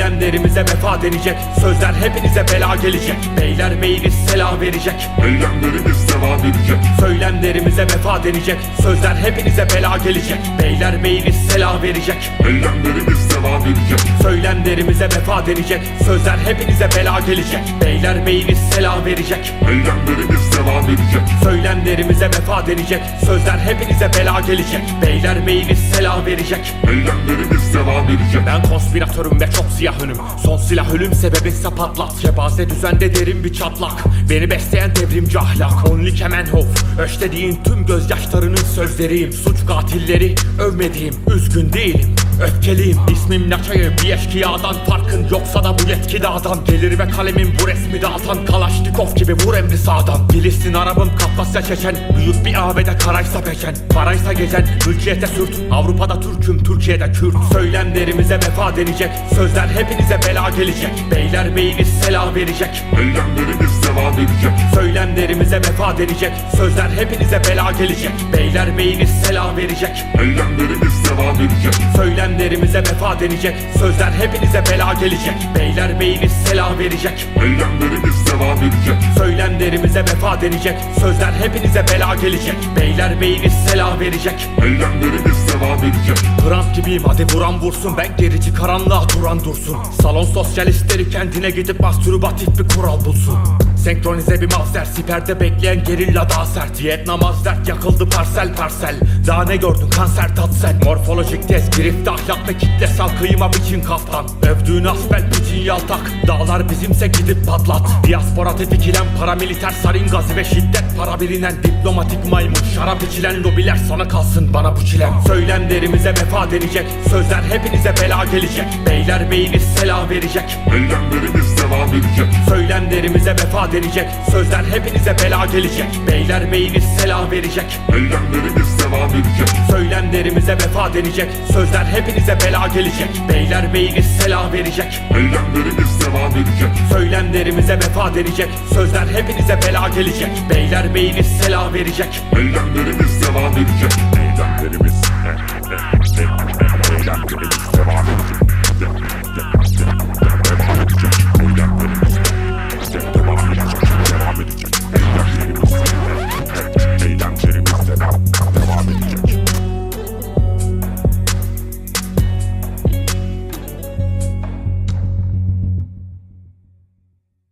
Söylemlerimize vefa denecek Sözler hepinize bela gelecek. Beyler beyiniz selam verecek. Eylemlerimiz devam edecek. Söylemlerimize vefa denecek Sözler hepinize bela gelecek. Beyler beyiniz selam verecek. Eylemlerimiz devam edecek. Söylemlerimize vefa denecek Sözler hepinize bela gelecek. Beyler beyiniz selam verecek. Eylemlerimiz devam edecek. Söylemlerimize vefa denecek. Sözler hepinize bela gelecek. Beyler beyiniz selam verecek. Eylemlerimiz devam edecek. Ben konspiratörüm ve çok siyah önüm. Son silah ölüm sebebi ise patlat Kebaze düzende derin bir çatlak. Beni besleyen devrimci ahlak. Only Kemenhof Öşlediğin tüm gözyaşlarının sözleriyim. Suç katilleri övmediğim Üzgün değilim Öfkeliyim İsmim Laçayı bir eşkıyadan Farkın yoksa da bu yetki dağdan Gelir ve kalemim bu resmi dağıtan Kalaşnikov gibi vur emri sağdan. Filistin Arabım Kafkasya Çeçen Büyük bir abede karaysa peşen. Paraysa gezen mülkiyete sürt. Avrupa'da Türk'üm Türkiye'de Kürt. Söylemlerimize vefa denecek. Sözler hepinize bela gelecek. Beyler beyiniz selam verecek. Eylemlerimiz devam edecek. Söylemlerimize vefa denecek. Sözler hepinize bela gelecek. Beyler beyiniz selam verecek. Eylemlerimiz devam edecek Söylemlerimize vefa denecek. Sözler hepinize bela gelecek. Beyler beyiniz selam verecek. Eylemlerimiz devam edecek. Söylemlerimize vefa denecek. Sözler hepinize bela gelecek. Beyler beyiniz selam verecek. Eylemlerimiz devam edecek. Hrant gibiyim hadi vuran vursun. Ben gerici karanlığa duran dursun. Salon sosyalistleri kendine gidip mastürbatif bir kural bulsun Senkronize bir mavzer Siperde bekleyen gerilla daha sert. Vietnam az dert yakıldı parsel parsel. Daha ne gördün kanser tat sen Morfolojik tez girifte ahlak ve kitlesel kıyıma biçin kaftan Övdüğün asbel biçin yaltak. Dağlar bizimse gidip patlat. Diaspora tetikilen paramiliter sarin gazı ve şiddet Para bilinen diplomatik maymun. Şarap içilen lobiler sana kalsın bana bu çilem Söylemlerimize vefa denecek Sözler hepinize bela gelecek. Beyler beyiniz selam verecek. Eylemlerimiz devam edecek. Söylemlerimize vefa denecek Sözler hepinize bela gelecek. Beyler beyiniz selam verecek. Eylemlerimiz devam edecek. Söylemlerimize vefa denecek Sözler hepinize bela gelecek. Beyler beyiniz selam verecek. Eylemlerimiz devam edecek. Söylemlerimize vefa denecek Sözler hepinize bela gelecek. Beyler beyiniz selam verecek. Eylemlerimiz devam edecek. Eylemlerimiz